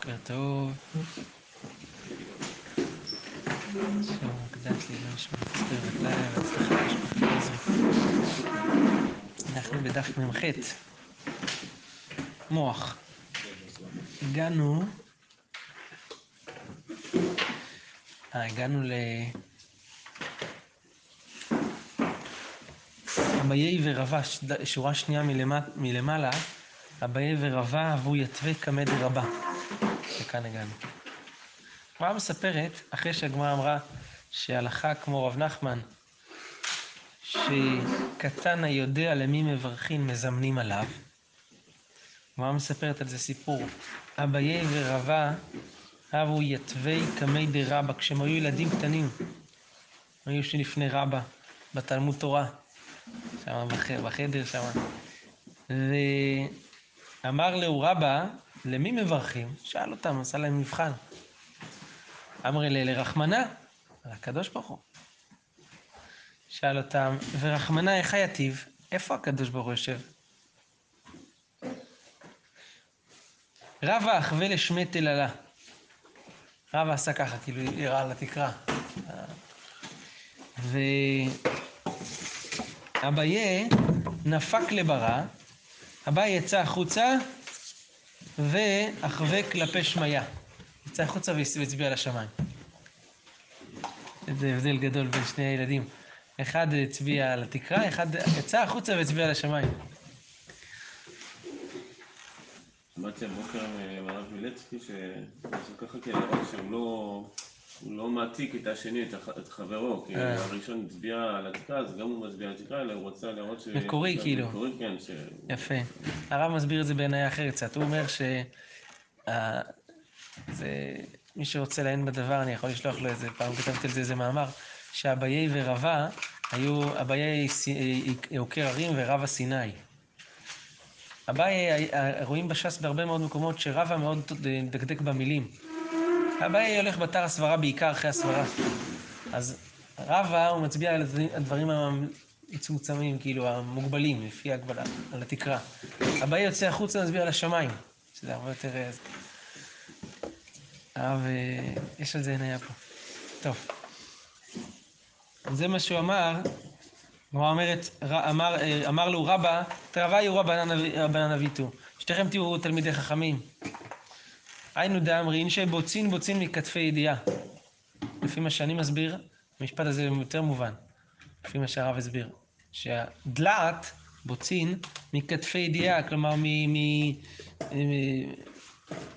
בוקר טוב. שלום מוקדש לי, לא תסתר רגליים, משפחת עזרי. אנחנו בדף מ"ח, מוח. הגענו... אה, הגענו ל... אביי ורבה, שורה שנייה מלמעלה, אביי ורבה אבו יתווה קמא דרבה. וכאן הגענו. הגמרא מספרת, אחרי שהגמרא אמרה שהלכה כמו רב נחמן, שקטן היודע למי מברכין מזמנים עליו, הגמרא מספרת על זה סיפור. אביי ורבה אבו יתווה קמא דרבה, כשהם היו ילדים קטנים, היו שלפני רבה, בתלמוד תורה. שם בחדר שם. ואמר לו רבא, למי מברכים? שאל אותם, עשה להם מבחן. אמר אלה לרחמנה, על הקדוש ברוך הוא. שאל אותם, ורחמנה איך היטיב? איפה הקדוש ברוך הוא יושב? רבא אחווה לשמי תללה. רבא עשה ככה, כאילו יראה על התקרה. ו... אביה נפק לברא, אביה יצא החוצה ואחווה כלפי שמיא. יצא החוצה והצביע לשמיים. זה הבדל גדול בין שני הילדים. אחד הצביע על התקרה, אחד יצא החוצה והצביע לשמיים. שמעתי הבוקר מהרב מילצקי שעושה ככה להראות שהוא לא... הוא לא מעתיק את השני, את חברו, כי הראשון הצביע על התקרה, אז גם הוא מצביע על התקרה, אלא הוא רוצה להראות ש... מקורי כאילו. מקורי, כן. ש... יפה. הרב מסביר את זה בעיניי אחרת קצת. הוא אומר ש... זה... מי שרוצה לעיין בדבר, אני יכול לשלוח לו איזה, פעם כתבתי על זה איזה מאמר, שאביי ורבה היו, אביי עוקר הרים ורבה סיני. אביי, רואים בש"ס בהרבה מאוד מקומות שרבה מאוד דקדק במילים. אביי הולך בתר הסברה בעיקר אחרי הסברה. אז רבא הוא מצביע על הדברים המצומצמים, כאילו המוגבלים, לפי ההגבלה, על התקרה. אביי יוצא החוצה ומצביע על השמיים, שזה הרבה יותר... אבל יש על זה עינייה פה. טוב. זה מה שהוא אמר, הוא אומרת, אמר, אמר לו רבא, תרוויו רבנן אביתו, שתיכם תהיו תלמידי חכמים. היינו דאמרין שבוצין בוצין מכתפי ידיעה. לפי מה שאני מסביר, המשפט הזה יותר מובן, לפי מה שהרב הסביר. שהדלעת, בוצין, מכתפי ידיעה, כלומר, מ... מ...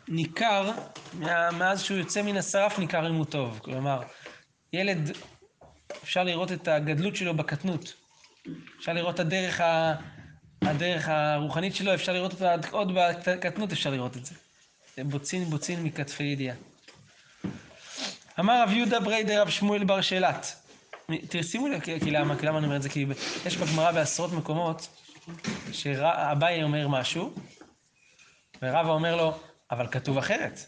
ניכר, מאז שהוא יוצא מן השרף ניכר אם הוא טוב. כלומר, ילד, אפשר לראות את הגדלות שלו בקטנות. אפשר לראות את הדרך. הדרך הרוחנית שלו, אפשר לראות אותה עוד בקטנות, אפשר לראות את זה. בוצין בוצין מכתפי ידיעה. אמר רב יהודה בריידר רב שמואל בר שאלת. תשימו לב, כי למה? כי למה אני אומר את זה? כי יש בגמרא בעשרות מקומות שאביי אומר משהו, ורבא אומר לו, אבל כתוב אחרת.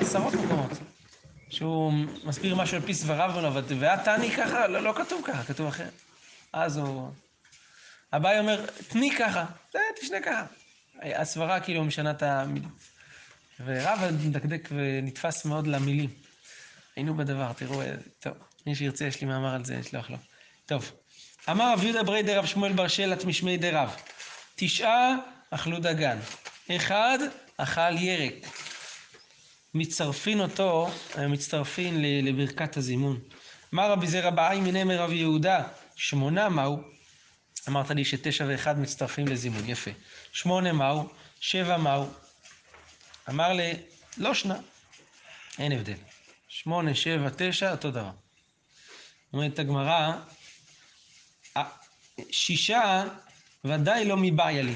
עשרות מקומות. שהוא מסביר משהו על פי סבריו, ואת תעני ככה, לא, לא כתוב ככה, כתוב אחרת. אז הוא... אביי אומר, תני ככה, תשנה ככה. הסברה כאילו משנה את המילים. ורב מדקדק ונתפס מאוד למילים. היינו בדבר, תראו, טוב, מי שירצה, יש לי מאמר על זה, אשלח לו. טוב, אמר רב יהודה ברי דרב שמואל בר שלט משמי דרב, תשעה אכלו דגן, אחד אכל ירק. מצטרפין אותו, מצטרפין לברכת הזימון. אמר רבי זרע בעי מנמר רב יהודה, שמונה מהו? אמרת לי שתשע ואחד מצטרפים לזימון, יפה. שמונה מהו? שבע מהו? אמר לי, לא שנה, אין הבדל. שמונה, שבע, תשע, אותו דבר. אומרת הגמרא, שישה ודאי לא מבעיה לי.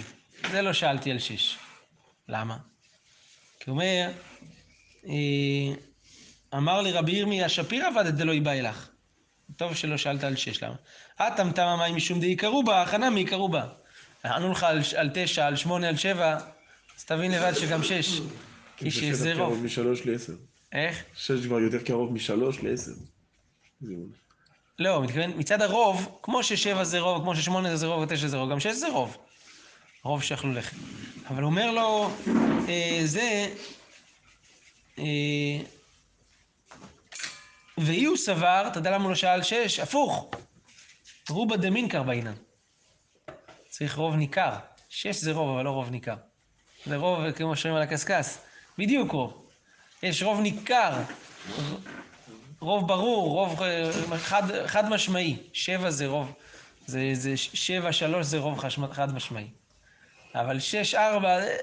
זה לא שאלתי על שש. למה? כי הוא אומר, אמר לי רבי ירמיה שפירא ודא דלא יבאי לך. טוב שלא שאלת על שש, למה? אטם תמה מים משום דעיקרו בה, הכנה מעיקרו בה. ענו לך על, על תשע, על שמונה, על שבע, אז תבין לבד שגם שש. כי שזה רוב. קרוב משלוש לעשר. איך? שש כבר יותר קרוב משלוש לעשר. לא, מתכוון, מצד הרוב, כמו ששבע זה רוב, כמו ששמונה זה רוב, ותשע זה רוב, גם שש זה רוב. רוב שאכלו לחם. אבל אומר לו, אה, זה, אה, ואי הוא סבר, אתה יודע למה הוא לא שאל שש? הפוך. רובה דמינקר בעינן. צריך רוב ניכר. שש זה רוב, אבל לא רוב ניכר. זה רוב, כמו שאומרים על הקשקש. בדיוק רוב. יש רוב ניכר, רוב ברור, רוב אה, חד, חד משמעי. שבע זה רוב, זה, זה שבע, שלוש זה רוב חשמ- חד משמעי. אבל שש, ארבע, אה,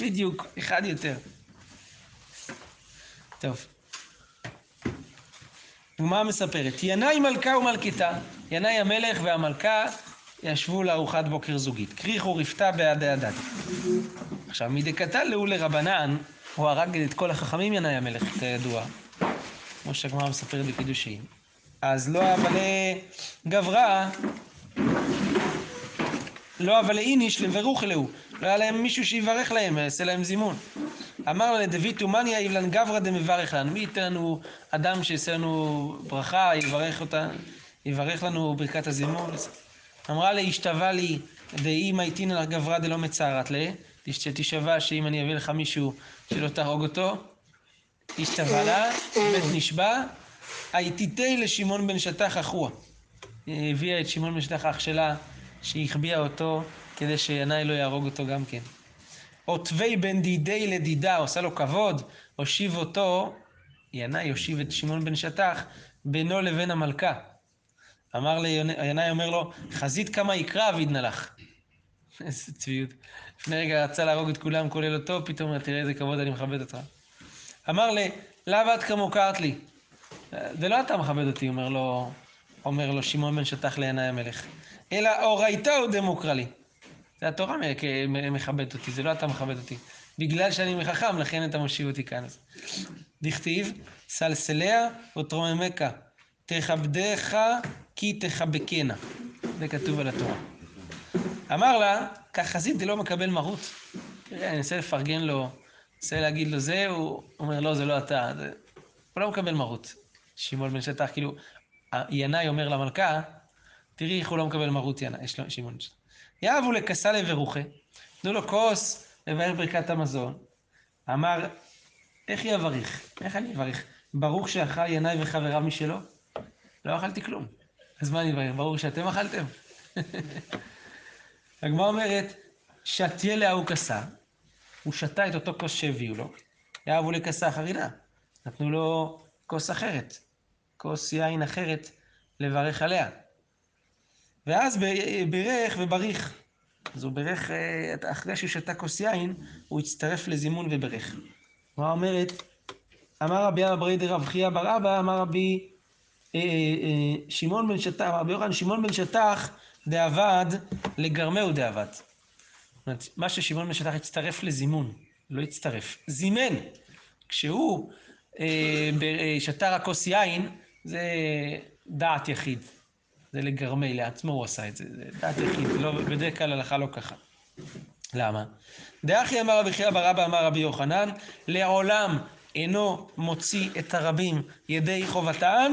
בדיוק, אחד יותר. טוב. הגמרא מספרת, ינאי מלכה ומלכתה, ינאי המלך והמלכה ישבו לארוחת בוקר זוגית. כריכו רפתה בעדי הדד. עכשיו, מדקתא לאו לרבנן, הוא הרג את כל החכמים ינאי המלך, כידוע. כמו שהגמרא מספרת בקידושין. אז לא אבל גברא, לא אבל איניש לברוך אלוהו. לא היה להם מישהו שיברך להם, יעשה להם זימון. אמר לה לדוד תומניה אילן גברא דמברך לנו. מי ייתן לנו אדם שיעשה לנו ברכה, יברך אותה, יברך לנו ברכת הזימון. אמרה לה, השתווה לי דאמא איתינא גברא דלא מצערת לה, שתשבע שאם אני אביא לך מישהו שלא תהרוג אותו. השתווה לה, בית נשבע, הייתיתי לשמעון בן שטח אחוה. היא הביאה את שמעון בן שטח אח שלה, שהחביאה אותו כדי שינאי לא יהרוג אותו גם כן. עוטבי בן דידי לדידה, עושה לו כבוד, הושיב אותו, ינאי הושיב את שמעון בן שטח, בינו לבין המלכה. אמר לי, ינאי אומר לו, חזית כמה יקרא אבידנא לך. איזה צביעות. לפני רגע רצה להרוג את כולם, כולל אותו, פתאום תראה איזה כבוד אני מכבד אותך. אמר לי, לאו את כמו קרת לי. זה לא אתה מכבד אותי, אומר לו, אומר לו שמעון בן שטח לינאי המלך. אלא אורייתא הוא דמוקרא לי. זה התורה מכבדת אותי, זה לא אתה מכבד אותי. בגלל שאני מחכם, לכן אתה מושיב אותי כאן. דכתיב, סלסליה ותרוממך, תכבדך כי תחבקנה. זה כתוב על התורה. אמר לה, זה לא מקבל מרות. תראה, אני אנסה לפרגן לו, אנסה להגיד לו זה, הוא אומר, לא, זה לא אתה. זה... הוא לא מקבל מרות. שמעון בן שטח, כאילו, ינאי אומר למלכה, תראי איך הוא לא מקבל מרות ינאי, יש לו שמעון בן שטח. יאהבו לכסה לברוכה, תנו לו כוס לבאר ברכת המזון. אמר, איך יבריך? איך אני אבריך? ברוך שאכל ינאי וחבריו משלו? לא אכלתי כלום. אז מה אני אברך? ברור שאתם אכלתם? הגמרא אומרת, שתיה להוא כסה, הוא שתה את אותו כוס שהביאו לו, יאהבו לכסה חרינה. נתנו לו כוס אחרת, כוס יין אחרת לברך עליה. ואז בירך ובריך. אז הוא בירך, אחרי שהוא שתה כוס יין, הוא הצטרף לזימון וברך. הגמרא אומרת, אמר רבי אברי דרב חייא בר אבא, אמר רבי שמעון בן שטח, רבי יוחנן שמעון בן שטח דאבד לגרמהו דאבד. זאת אומרת, מה ששמעון בן שטח הצטרף לזימון, לא הצטרף, זימן. כשהוא אה, שתה רק כוס יין, זה דעת יחיד. זה לגרמי, לעצמו הוא עשה את זה, זה דעת יחיד, לא, בדרך כלל הלכה לא ככה. למה? דאחי אמר רבי חייא בר אבא אמר רבי יוחנן, לעולם אינו מוציא את הרבים ידי חובתן,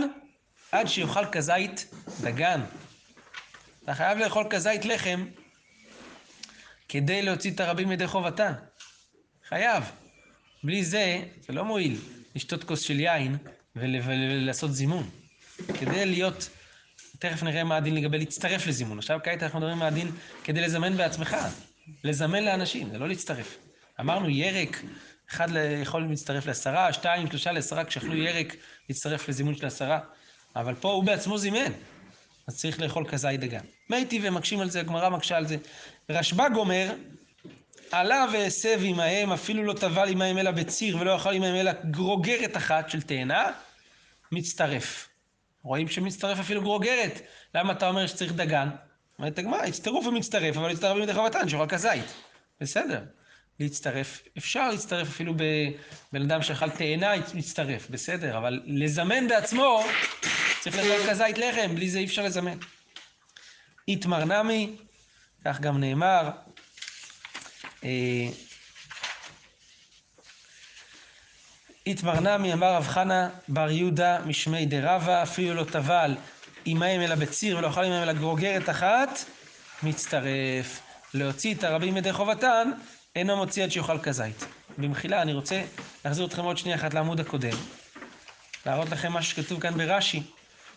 עד שיאכל כזית דגן. אתה חייב לאכול כזית לחם כדי להוציא את הרבים ידי חובתן. חייב. בלי זה, זה לא מועיל לשתות כוס של יין ולעשות זימון. כדי להיות, תכף נראה מה הדין לגבי להצטרף לזימון. עכשיו כעת אנחנו מדברים מה הדין כדי לזמן בעצמך. לזמן לאנשים, זה לא להצטרף. אמרנו ירק, אחד יכול להצטרף לעשרה, שתיים, שלושה לעשרה, כשאכלו ירק, להצטרף לזימון של עשרה. אבל פה הוא בעצמו זימן, אז צריך לאכול כזית דגן. מייטי ומקשים על זה, הגמרא מקשה על זה. רשב"ג אומר, עלה והסב עמהם, אפילו לא טבל עמהם אלא בציר, ולא אכל עמהם אלא גרוגרת אחת של תאנה, מצטרף. רואים שמצטרף אפילו גרוגרת. למה אתה אומר שצריך דגן? אומרת הגמרא, הצטרוף ומצטרף, אבל הצטרף בידי חובתן, שאוכל כזית. בסדר. להצטרף, אפשר להצטרף אפילו בבן אדם שאכל תאנה, מצטרף, בסדר, אבל לזמן בעצמו, צריך לאכול כזית לחם, בלי זה אי אפשר לזמן. איתמר נמי, כך גם נאמר, איתמר נמי אמר רב חנה בר יהודה משמי דרבה, אפילו לא טבל עמהם אלא בציר ולא אכל עמהם אלא גרוגרת אחת, מצטרף. להוציא את הרבים ידי חובתן, אינו מוציא עד שיאכל כזית. במחילה, אני רוצה להחזיר אתכם עוד שנייה אחת לעמוד הקודם, להראות לכם מה שכתוב כאן ברש"י.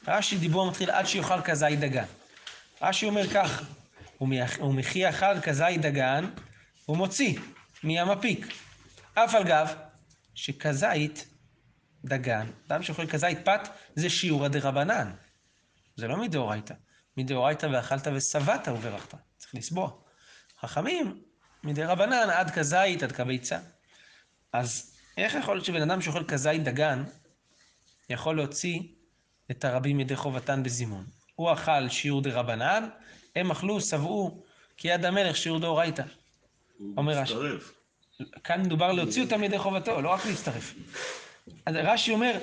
רש"י דיבור מתחיל עד שיאכל כזית דגן. רש"י אומר כך, ומחי יאכל כזית דגן, הוא מוציא מים הפיק. אף על גב, שכזית דגן, אדם שאוכל כזית פת, זה שיעורא דרבנן. זה לא מדאורייתא. מדאורייתא ואכלת ושבעת וברכת. צריך לסבוע. חכמים, מדי רבנן עד כזית, עד כביצה. אז איך יכול להיות שבן אדם שאוכל כזית דגן, יכול להוציא את הרבים ידי חובתן בזימון? הוא אכל שיעור דה רבנן, הם אכלו, שבעו, כי יד המלך שיעור דאורייתא. אומר רש"י. מצטרף. כאן מדובר להוציא אותם ידי חובתו, לא רק להצטרף. אז רש"י אומר,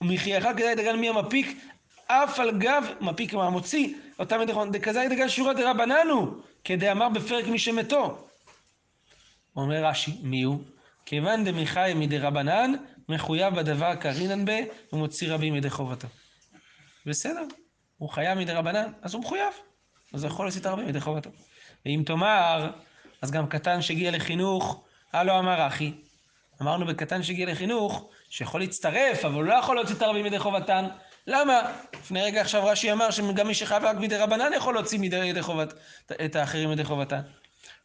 מחייך כזית דגן מי המפיק, אף על גב מפיק מה מוציא, אותם ידי חובתו, דכזית דגן שיעורא הוא, כדאמר בפרק מי שמתו. אומר רש"י, מי הוא? כיוון דמיחי מדי רבנן, מחויב בדבר קרינן בה, ומוציא רבים ידי חובתו. בסדר, הוא חייב מדי רבנן, אז הוא מחויב. אז הוא יכול את הרבים ידי חובתו. ואם תאמר, אז גם קטן שהגיע לחינוך, הלא אמר אחי. אמרנו בקטן שהגיע לחינוך, שיכול להצטרף, אבל הוא לא יכול להוציא את הרבים ידי חובתן. למה? לפני רגע עכשיו רש"י אמר שגם מי שחייב רק מדי רבנן יכול להוציא מדי חובת, את האחרים מדי חובתן.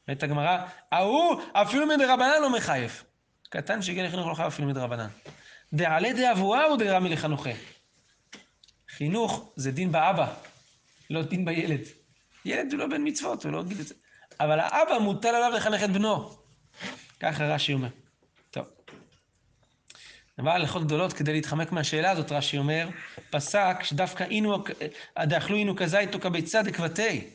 ואת הגמרא, ההוא אפילו מדי רבנן לא מחייב. קטן שהגיע לחינוך לא חייב אפילו מדי רבנן. דעלי דאבוה הוא דרמי לחנוכה. חינוך זה דין באבא, לא דין בילד. ילד הוא לא בן מצוות, הוא לא יגיד את זה. אבל האבא מוטל עליו לחנך את בנו. ככה רש"י אומר. טוב. אבל הלכות גדולות כדי להתחמק מהשאלה הזאת, רש"י אומר, פסק שדווקא אינו, דאכלו אינו כזית או כביצה דקבתי.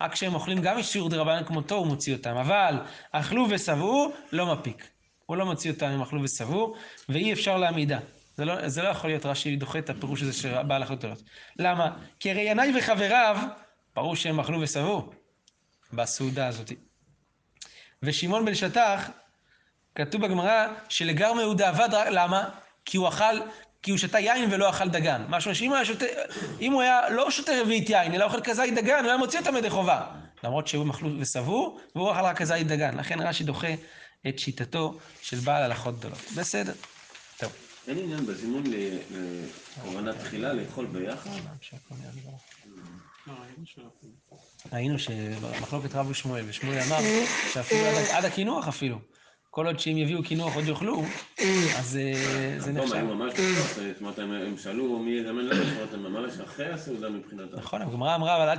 רק כשהם אוכלים גם משיעור דרבנן כמותו, הוא מוציא אותם. אבל אכלו ושבעו, לא מפיק. הוא לא מוציא אותם אם אכלו ושבעו, ואי אפשר להעמידה. זה לא, זה לא יכול להיות רש"י דוחה את הפירוש הזה של בעל גדולות. למה? כי הרי ינאי וחבריו, ברור שהם אכלו ושבעו בסעודה הזאת. ושמעון בן שטח, כתוב בגמרא שלגרמי הוא דאבד, למה? כי הוא אכל, כי הוא שתה יין ולא אכל דגן. משהו שאם הוא היה שותה, אם הוא היה לא שותה רביעית יין, אלא אוכל כזית דגן, הוא היה מוציא אותם ידי חובה. למרות שהוא אכלו ושבעו, והוא אכל רק כזית דגן. לכן רש"י דוחה את שיטתו של בעל הלכות גדולות. בסדר. אין עניין בזימון לכוונת תחילה לאכול ביחד? ראינו שבמחלוקת רב ושמואל, ושמואל אמר שאפילו עד, הקינוח אפילו, כל עוד שהם יביאו קינוח עוד יאכלו, אז אה, זה נחשב. הם ממש, זאת אומרת, הם שאלו מי יזמן להם, זאת אומרת, הם ממש אחרי הסעודה מבחינתם. נכון, הגמרא אמרה, אבל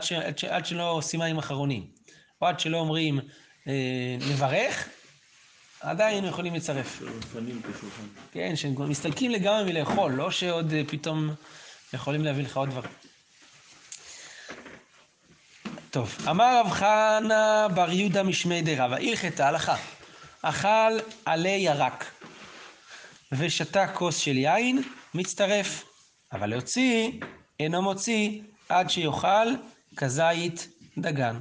עד, שלא עושים מים אחרונים, או עד שלא אומרים אה, נברך, עדיין יכולים לצרף. את. כן, שהם כבר מסתלקים לגמרי מלאכול, לא שעוד אה, פתאום יכולים להביא לך עוד דברים. טוב, אמר רב חנה בר יהודה משמי דרבא, הלכתה הלכה, אכל עלי ירק ושתה כוס של יין, מצטרף, אבל להוציא אינו מוציא עד שיאכל כזית דגן.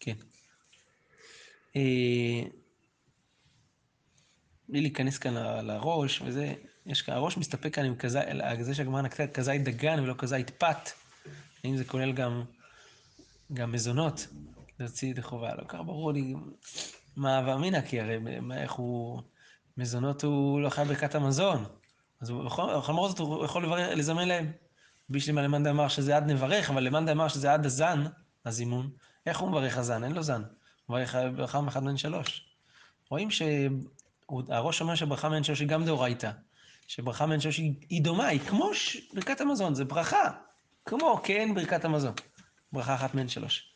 כן. אה, בלי להיכנס כאן לראש, וזה, יש כאן, הראש מסתפק כאן עם כזית, זה שהגמרא נקטה כזית דגן ולא כזית פת. האם זה כולל גם, גם מזונות? להוציא ידי חובה, לא כך ברור לי מה הווה אמינא, כי הרי איך הוא, מזונות הוא לא חייב ברכת המזון. אז הוא יכול, למרות זאת הוא יכול לברר, לזמן להם. בישלימה למאן דאמר שזה עד נברך, אבל למאן דאמר שזה עד הזן, הזימון. איך הוא מברך הזן? אין לו זן. ברכה מאחד מן שלוש. רואים שהראש אומר שברכה מן שלוש היא גם דאורייתא. שברכה מן שלוש היא, דומה, היא כמו. ברכת המזון, זה ברכה. כמו כן ברכת המזון. ברכה אחת מן שלוש.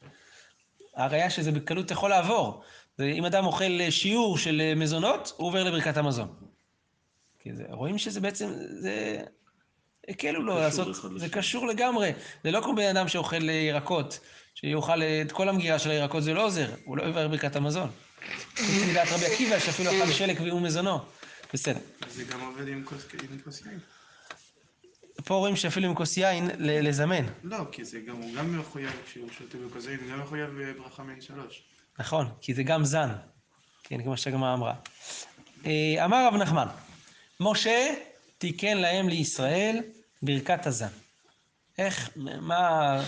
הראיה שזה בקלות יכול לעבור. זה, אם אדם אוכל שיעור של מזונות, הוא עובר לברכת המזון. כי זה, רואים שזה בעצם, זה... הקלו לו לעשות, זה. קשור לגמרי. זה לא כמו בן אדם שאוכל ירקות, שיאכל את כל המגירה של הירקות, זה לא עוזר, הוא לא עובר ברכת המזון. חוץ מדעת רבי עקיבא, שאפילו אכל שלק והוא מזונו. בסדר. זה גם עובד עם כוס יין. פה רואים שאפילו עם כוס יין, לזמן. לא, כי זה גם, הוא גם מחויב, כשהוא שותה בכוס יין, הוא גם מחויב בברכה מן שלוש. נכון, כי זה גם זן. כן, כמו שהגמרא אמרה. אה, אמר רב נחמן, משה תיקן להם לישראל ברכת הזן. איך, מה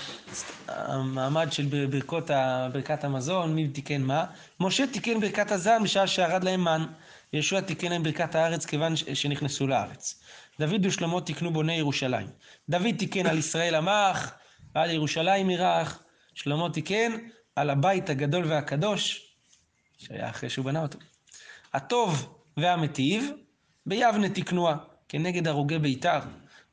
המעמד של בר- ברכות, ברכת המזון, מי תיקן מה? משה תיקן ברכת הזן בשעה שירד להם מן. יהושע תיקן להם ברכת הארץ כיוון שנכנסו לארץ. דוד ושלמה תיקנו בוני ירושלים. דוד תיקן על ישראל עמך, ועל ירושלים ירח. שלמה תיקן על הבית הגדול והקדוש, שהיה אחרי שהוא בנה אותו. הטוב והמטיב, ביבנה תקנוה, כנגד הרוגי ביתר.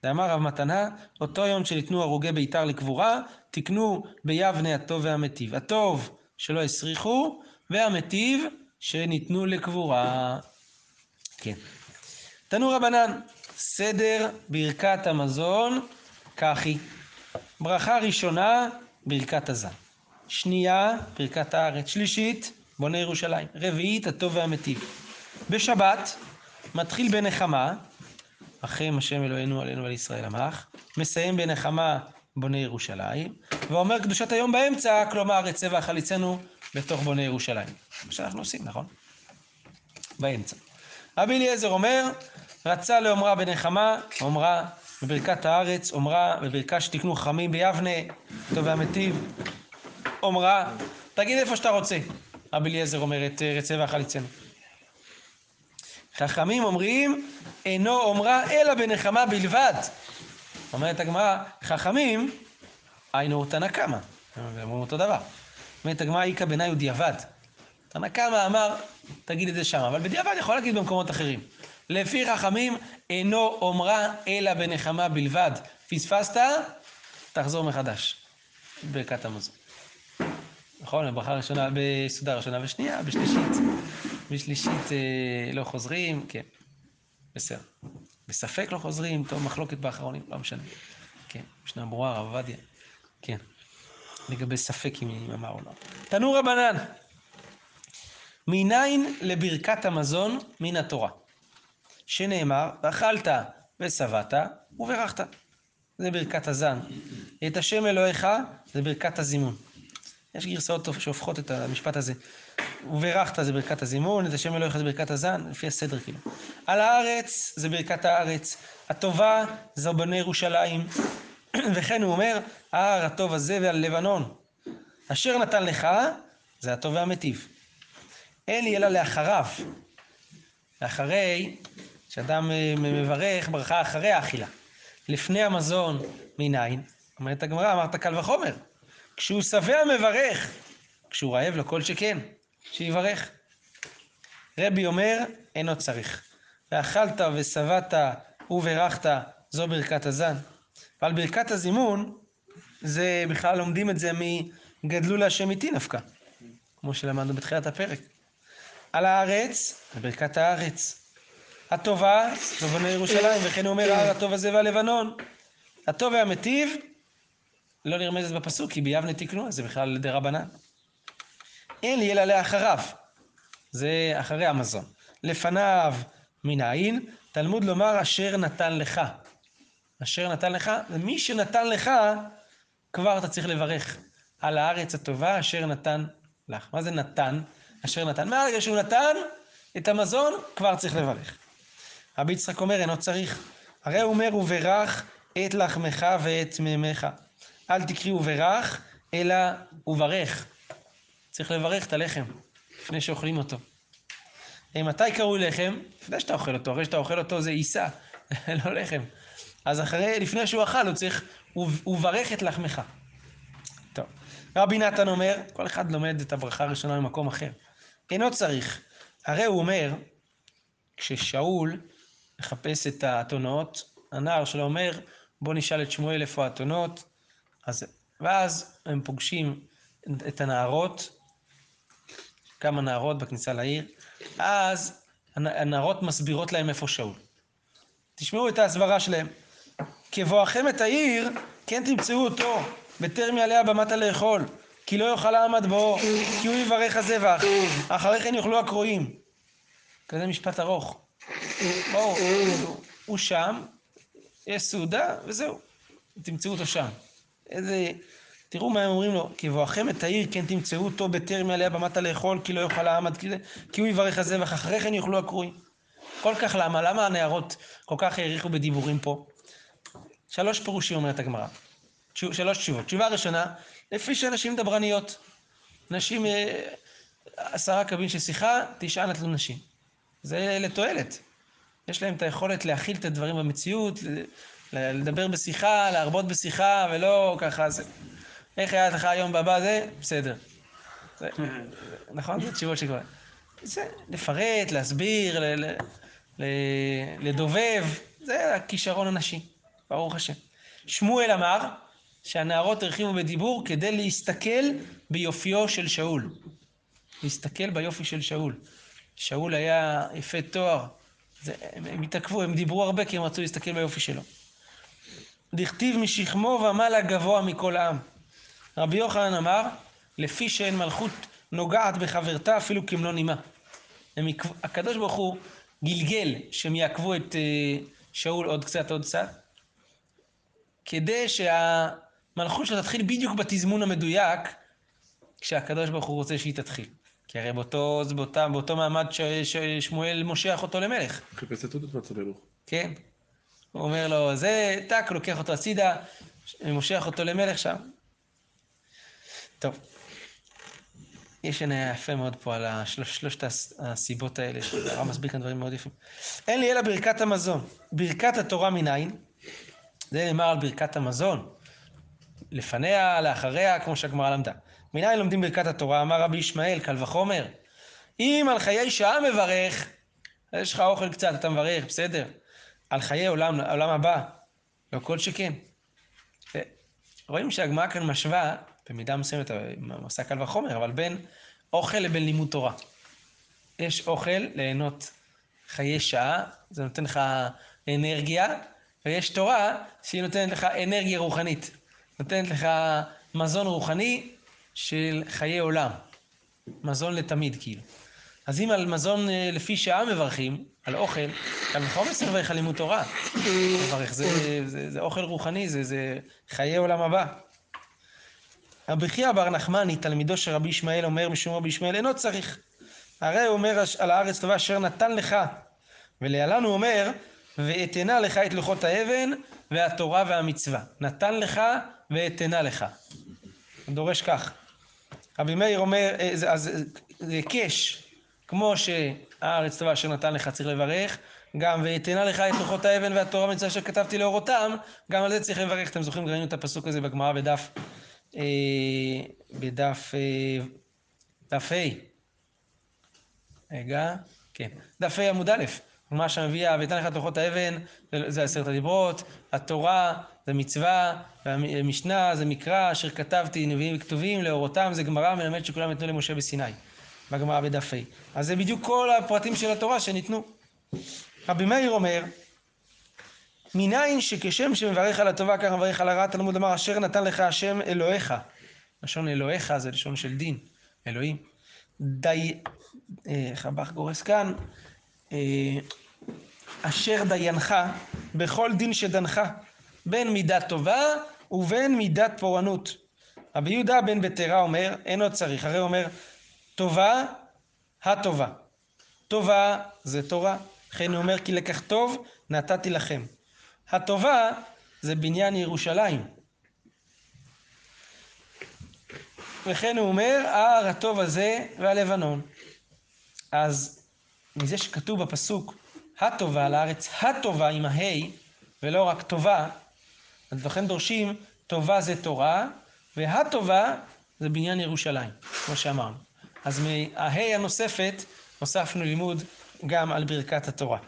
דאמר רב מתנה, אותו יום שניתנו הרוגי ביתר לקבורה, תקנו ביבנה הטוב והמטיב. הטוב שלא הסריחו, והמטיב שניתנו לקבורה. כן. תנו רבנן, סדר ברכת המזון, כך היא. ברכה ראשונה, ברכת הזן. שנייה, ברכת הארץ. שלישית, בונה ירושלים. רביעית, הטוב והמטיב. בשבת, מתחיל בנחמה, אחים השם אלוהינו עלינו ועל ישראל עמך, מסיים בנחמה בונה ירושלים, ואומר קדושת היום באמצע, כלומר את צבע חליצנו בתוך בונה ירושלים. מה שאנחנו עושים, נכון? באמצע. רבי אליעזר אומר, רצה לאומרה בנחמה, אומרה בברכת הארץ, אומרה בברכה שתקנו חכמים ביבנה, טוב והמטיב, אומרה, תגיד איפה שאתה רוצה. רבי אליעזר אומר את רצה והחליצנו. חכמים אומרים, אינו אומרה אלא בנחמה בלבד. אומרת הגמרא, חכמים, היינו תנא קמא, אומרים אותו דבר. אומרת הגמרא, איכא בנאי הוא דיעבד. תנא קמא אמר, תגיד את זה שם, אבל בדיעבד יכול להגיד במקומות אחרים. לפי חכמים, אינו אומרה אלא בנחמה בלבד. פספסת, תחזור מחדש. ברכת. נכון, בברכה ראשונה, בסעודה ראשונה ושנייה, בשלישית. בשלישית אה, לא חוזרים, כן, בסדר. בספק לא חוזרים, טוב, מחלוקת באחרונים, לא משנה. כן, משנה ברורה, הרב עובדיה. כן. לגבי ספק אם אמר או לא. תנו רבנן, מניין לברכת המזון מן התורה, שנאמר, ואכלת ושבעת וברכת. זה ברכת הזן. את השם אלוהיך זה ברכת הזימון. יש גרסאות שהופכות את המשפט הזה. וברכת זה ברכת הזימון, את השם אלוהיך זה ברכת הזן, לפי הסדר כאילו. על הארץ זה ברכת הארץ, הטובה זו בני ירושלים, וכן הוא אומר, ההר הטוב הזה ועל לבנון. אשר נתן לך, זה הטוב והמטיב. אין לי אלא לאחריו. לאחרי, שאדם אה, מברך ברכה אחרי האכילה. לפני המזון, מניין? אומרת הגמרא, אמרת קל וחומר. כשהוא שבע מברך, כשהוא רעב לו כל שכן, שיברך. רבי אומר, אינו צריך. ואכלת ושבעת וברכת, זו ברכת הזן. ועל ברכת הזימון, זה בכלל לומדים את זה מגדלו להשם איתי נפקא, כמו שלמדנו בתחילת הפרק. על הארץ, ברכת הארץ. הטובה, זו בני ירושלים, וכן הוא אומר, ההר הטוב הזה והלבנון. הטוב והמטיב, לא נרמזת בפסוק, כי ביבנה תקנו, אז זה בכלל דרבנן. אין לי אלא לאחריו, זה אחרי המזון. לפניו מנין, תלמוד לומר אשר נתן לך. אשר נתן לך, ומי שנתן לך, כבר אתה צריך לברך. על הארץ הטובה אשר נתן לך. מה זה נתן? אשר נתן. מהרגע שהוא נתן את המזון, כבר צריך לברך. רבי יצחק אומר, אינו צריך. הרי הוא אומר, וברך את לחמך ואת מימיך. אל תקרי וברך, אלא וברך. צריך לברך את הלחם, לפני שאוכלים אותו. מתי קראו לחם? לפני שאתה אוכל אותו, אחרי שאתה אוכל אותו זה עיסה, לא לחם. אז אחרי, לפני שהוא אכל, הוא צריך, וברך את לחמך. טוב. רבי נתן אומר, כל אחד לומד את הברכה הראשונה ממקום אחר. אינו צריך. הרי הוא אומר, כששאול מחפש את האתונות, הנער שלו אומר, בוא נשאל את שמואל איפה האתונות. אז, ואז הם פוגשים את הנערות, כמה נערות בכניסה לעיר, אז הנערות מסבירות להם איפה שאול. תשמעו את ההסברה שלהם. כבואכם את העיר, כן תמצאו אותו, בטרם יעלה הבמתה לאכול, כי לא יאכל העם עד בואו, כי הוא יברך הזבח, אחרי כן יאכלו הקרואים. כזה משפט ארוך. בואו, הוא שם, יש סעודה, וזהו. תמצאו אותו שם. איזה... תראו מה הם אומרים לו, כבואכם את העיר, כן תמצאו אותו בטרם יעלה הבמתה לאכול, כי לא יאכל העם עד כזה, כי הוא יברך הזבח, אחרי כן יאכלו הקרואים. כל כך למה? למה הנערות כל כך העריכו בדיבורים פה? שלוש פירושים אומרת הגמרא. שלוש תשובות. תשובה ראשונה, לפי שנשים דברניות. נשים, אה, עשרה קבין של שיחה, תשעה נטלו נשים. זה לתועלת. יש להם את היכולת להכיל את הדברים במציאות, לדבר בשיחה, להרבות בשיחה, ולא ככה זה. איך היה לך היום בבא זה? בסדר. נכון? זה תשובות שכבר... זה לפרט, להסביר, לדובב, זה הכישרון הנשי, ברוך השם. שמואל אמר שהנערות הרחיבו בדיבור כדי להסתכל ביופיו של שאול. להסתכל ביופי של שאול. שאול היה יפה תואר. זה, הם, הם התעכבו, הם דיברו הרבה כי הם רצו להסתכל ביופי שלו. דכתיב משכמו ומעלה גבוה מכל העם. רבי יוחנן אמר, לפי שאין מלכות נוגעת בחברתה אפילו כמלוא נימה. הקדוש ברוך הוא גלגל שהם יעקבו את אה, שאול עוד קצת עוד קצת, כדי שהמלכות שלו תתחיל בדיוק בתזמון המדויק כשהקדוש ברוך הוא רוצה שהיא תתחיל. כי הרי באותו, באותה, באותו מעמד ש- ששמואל מושך אותו למלך, חפש את עודות מצב אלוך. כן? הוא אומר לו, זה, טאק, לוקח אותו הצידה, מושך אותו למלך שם. טוב. יש עניין יפה מאוד פה על שלושת הס- הסיבות האלה, שהרב מסביר כאן דברים מאוד יפים. אין לי אלא ברכת המזון. ברכת התורה מנין? זה נאמר על ברכת המזון. לפניה, לאחריה, כמו שהגמרא למדה. מנין לומדים ברכת התורה? אמר רבי ישמעאל, קל וחומר. אם על חיי שעה מברך, יש לך אוכל קצת, אתה מברך, בסדר. על חיי עולם, עולם הבא, לא כל שכן. ו- רואים שהגמרא כאן משווה, במידה מסוימת, עושה קל וחומר, אבל בין אוכל לבין לימוד תורה. יש אוכל ליהנות חיי שעה, זה נותן לך אנרגיה, ויש תורה שהיא נותנת לך אנרגיה רוחנית. נותנת לך מזון רוחני של חיי עולם. מזון לתמיד, כאילו. אז אם על מזון אה, לפי שעה מברכים, על אוכל, קל וחומר על לימוד תורה. לברך, זה, זה, זה אוכל רוחני, זה, זה חיי עולם הבא. רבי חייא בר נחמני, תלמידו של רבי ישמעאל, אומר משום רבי ישמעאל, אינו צריך. הרי הוא אומר על הארץ טובה אשר נתן לך. ולהלן הוא אומר, ואתנה לך את לוחות האבן והתורה והמצווה. נתן לך ואתנה לך. דורש כך. רבי מאיר אומר, אה, אז אה, זה היקש, כמו שהארץ טובה אשר נתן לך צריך לברך, גם ואתנה לך את לוחות האבן והתורה והמצווה אשר כתבתי לאורותם, גם על זה צריך לברך. אתם זוכרים, ראינו את הפסוק הזה בגמרא בדף, בדף, אה, דף ה'. רגע, כן, דף ה' עמוד א', מה שמביא, ואתן לך את לוחות האבן, זה- עשרת הדיברות, התורה זה מצווה, והמשנה זה מקרא, אשר כתבתי נביאים וכתובים, לאורותם זה גמרא מלמד שכולם ניתנו למשה בסיני, בגמרא בדף ה'. אז זה בדיוק כל הפרטים של התורה שניתנו. רבי מאיר אומר, מניין שכשם שמברך על הטובה כך מברך על הרע, תלמוד אמר, אשר נתן לך השם אלוהיך. לשון אלוהיך זה לשון של דין, אלוהים. די, אה, איך הבח גורס כאן, אה, אשר דיינך בכל דין שדנך, בין מידת טובה ובין מידת פורענות. רבי יהודה בן בטרה אומר, אין עוד צריך, הרי אומר, טובה, הטובה. טובה זה תורה, לכן הוא אומר, כי לקח טוב נתתי לכם. הטובה זה בניין ירושלים. וכן הוא אומר, ההר הטוב הזה והלבנון. אז מזה שכתוב בפסוק הטובה, לארץ הטובה עם ההי, ולא רק טובה, אז לכן דורשים טובה זה תורה, והטובה זה בניין ירושלים, כמו שאמרנו. אז מההי הנוספת הוספנו לימוד גם על ברכת התורה.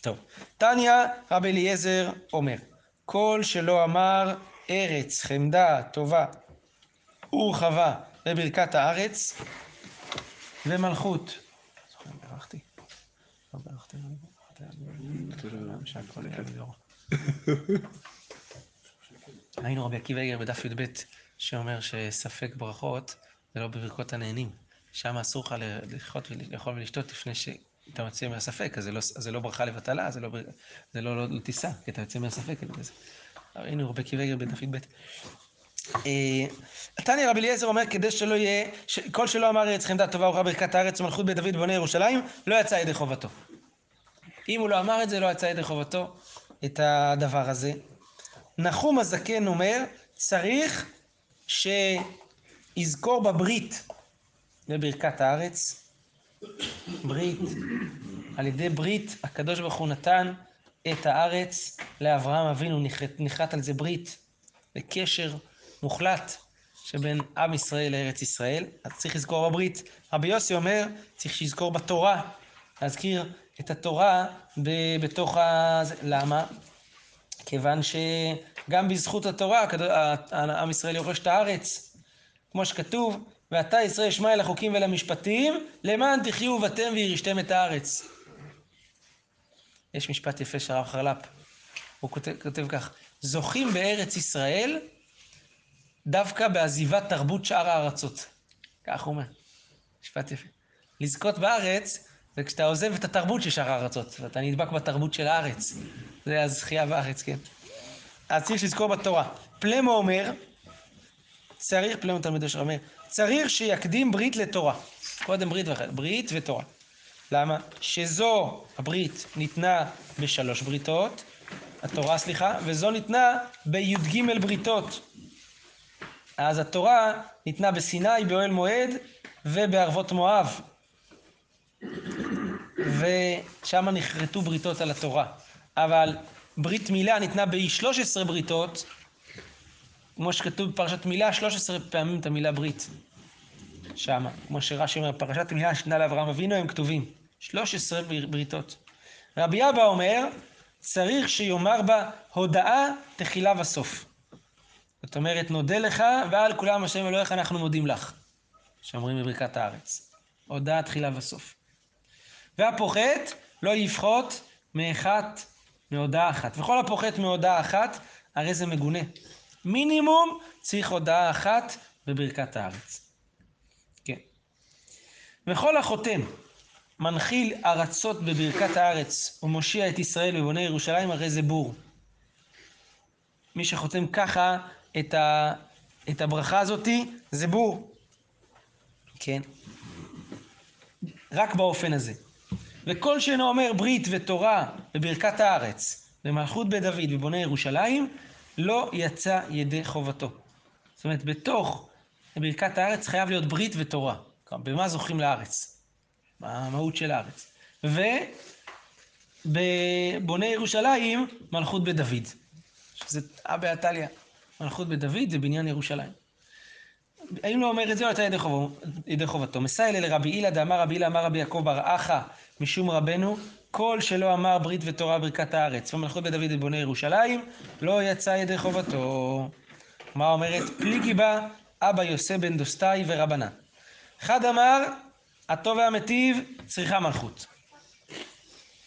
טוב, תניא רבי אליעזר אומר, כל שלא אמר ארץ, חמדה, טובה ורחבה בברכת הארץ ומלכות. ראינו רבי עקיבא איגר בדף י"ב שאומר שספק ברכות זה לא בברכות הנהנים. שם אסור לך לאכול ולשתות לפני שאתה יוצא מהספק, לא, אז זה לא ברכה לבטלה, זה לא, לא, לא, טיסה, כי אתה יוצא מהספק. ראינו עקיבא איגר בדף י"ב. תניא רבי אליעזר אומר כדי שלא יהיה, כל שלא אמר ארץ חמדה טובה ורעה ברכת הארץ ומלכות בית דוד בונה ירושלים, לא יצא ידי חובתו. אם הוא לא אמר את זה, לא יצא ידי חובתו את הדבר הזה. נחום הזקן אומר, צריך שיזכור בברית בברכת הארץ. ברית, על ידי ברית הקדוש ברוך הוא נתן את הארץ לאברהם אבינו, נחת על זה ברית, וקשר מוחלט שבין עם ישראל לארץ ישראל, אז צריך לזכור בברית. רבי יוסי אומר, צריך שיזכור בתורה, להזכיר את התורה ב- בתוך ה... למה? כיוון שגם בזכות התורה, עם ישראל יורש את הארץ, כמו שכתוב, ואתה ישראל ישמע אל החוקים ולמשפטים, למען תחיו ובאתם וירשתם את הארץ. יש משפט יפה של הרב חרל"פ, הוא כותב, כותב כך, זוכים בארץ ישראל דווקא בעזיבת תרבות שאר הארצות. כך הוא אומר, משפט יפה. לזכות בארץ זה כשאתה עוזב את התרבות של שאר הארצות, ואתה נדבק בתרבות של הארץ. זה הזכייה בארץ, כן. אז צריך לזכור בתורה. פלמו אומר, צריך, פלמו תלמיד אשר אומר, צריך שיקדים ברית לתורה. קודם ברית ברית ותורה. למה? שזו, הברית, ניתנה בשלוש בריתות, התורה, סליחה, וזו ניתנה בי"ג בריתות. אז התורה ניתנה בסיני, באוהל מועד ובערבות מואב. ושם נכרתו בריתות על התורה. אבל ברית מילה ניתנה ב-13 בריתות, כמו שכתוב בפרשת מילה, 13 פעמים את המילה ברית. שם, כמו שרש"י אומר, פרשת מילה שניתנה לאברהם אבינו, הם כתובים. 13 בר- בריתות. רבי אבא אומר, צריך שיאמר בה הודאה תחילה וסוף. זאת אומרת, נודה לך, ועל כולם השם אלוהיך אנחנו מודים לך. שאומרים בברכת הארץ. הודאה תחילה וסוף. והפוחת לא יפחות מאחת, מהודאה אחת. וכל הפוחת מהודאה אחת, הרי זה מגונה. מינימום צריך הודאה אחת בברכת הארץ. כן. וכל החותם מנחיל ארצות בברכת הארץ ומושיע את ישראל ובונה ירושלים, הרי זה בור. מי שחותם ככה את, ה, את הברכה הזאתי, זה בור. כן. רק באופן הזה. וכל שאינו אומר ברית ותורה בברכת הארץ, במלכות בית דוד ובונה ירושלים, לא יצא ידי חובתו. זאת אומרת, בתוך ברכת הארץ חייב להיות ברית ותורה. במה זוכים לארץ? מה המהות של הארץ. ובבונה ירושלים, מלכות בית דוד. שזה הא בהא מלכות בית דוד זה בניין ירושלים. האם לא אומר את זה, או יצא ידי, חובתו. מסייע לרבי הילה דאמר רבי הילה אמר רבי יעקב בר אחא משום רבנו, כל שלא אמר ברית ותורה ברכת הארץ, ומלכות בית דוד ובונה ירושלים, לא יצא ידי חובתו. מה אומרת? פליגי בה אבא יוסי בן דוסטאי ורבנן. אחד אמר, הטוב והמטיב צריכה מלכות.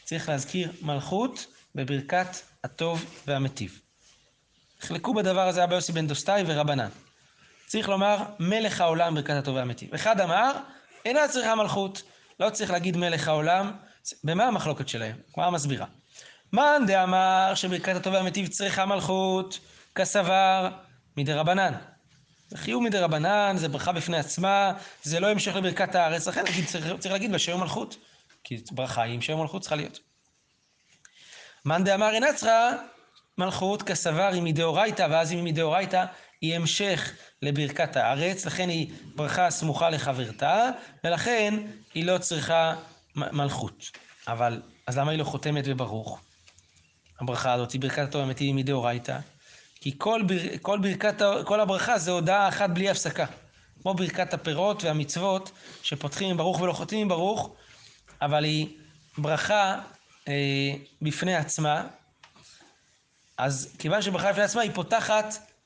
צריך להזכיר מלכות בברכת הטוב והמטיב. נחלקו בדבר הזה אבא יוסי בן דוסטאי ורבנן. צריך לומר מלך העולם ברכת הטוב והמטיב. אחד אמר, אינה צריכה מלכות, לא צריך להגיד מלך העולם. במה המחלוקת שלהם? מה מסבירה? מאן דאמר שברכת הטוב והמטיב צריכה מלכות, כסבר מדרבנן. זה חיוב מדרבנן, זה ברכה בפני עצמה, זה לא המשך לברכת הארץ, לכן צריך, צריך להגיד בשם מלכות. כי ברכה היא עם שם מלכות צריכה להיות. מאן דאמר אינה צריכה מלכות כסבר היא מדאורייתא, ואז אם היא מדאורייתא, היא המשך לברכת הארץ, לכן היא ברכה סמוכה לחברתה, ולכן היא לא צריכה מלכות. אבל, אז למה היא לא חותמת בברוך? הברכה הזאת ברכת הטוב האמיתי היא מדאורייתא, כי כל, בר, כל, ברכת, כל הברכה זה הודעה אחת בלי הפסקה. כמו ברכת הפירות והמצוות, שפותחים עם ברוך ולא חותמים עם ברוך, אבל היא ברכה אה, בפני עצמה, אז כיוון שברכה בפני עצמה היא פותחת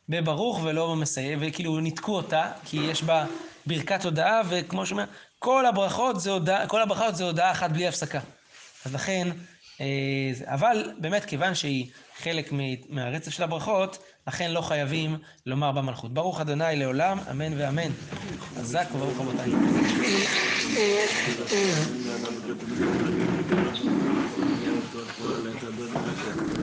בברוך ולא במסיים, וכאילו ניתקו אותה, כי יש בה ברכת הודאה, וכמו שאומר, כל הברכות זה הודעה, כל הברכות זה הודעה אחת בלי הפסקה. אז לכן, אה, אבל באמת כיוון שהיא חלק מהרצף של הברכות, לכן לא חייבים לומר במלכות. ברוך אדוני לעולם, אמן ואמן. חזק וברוך רבותיי.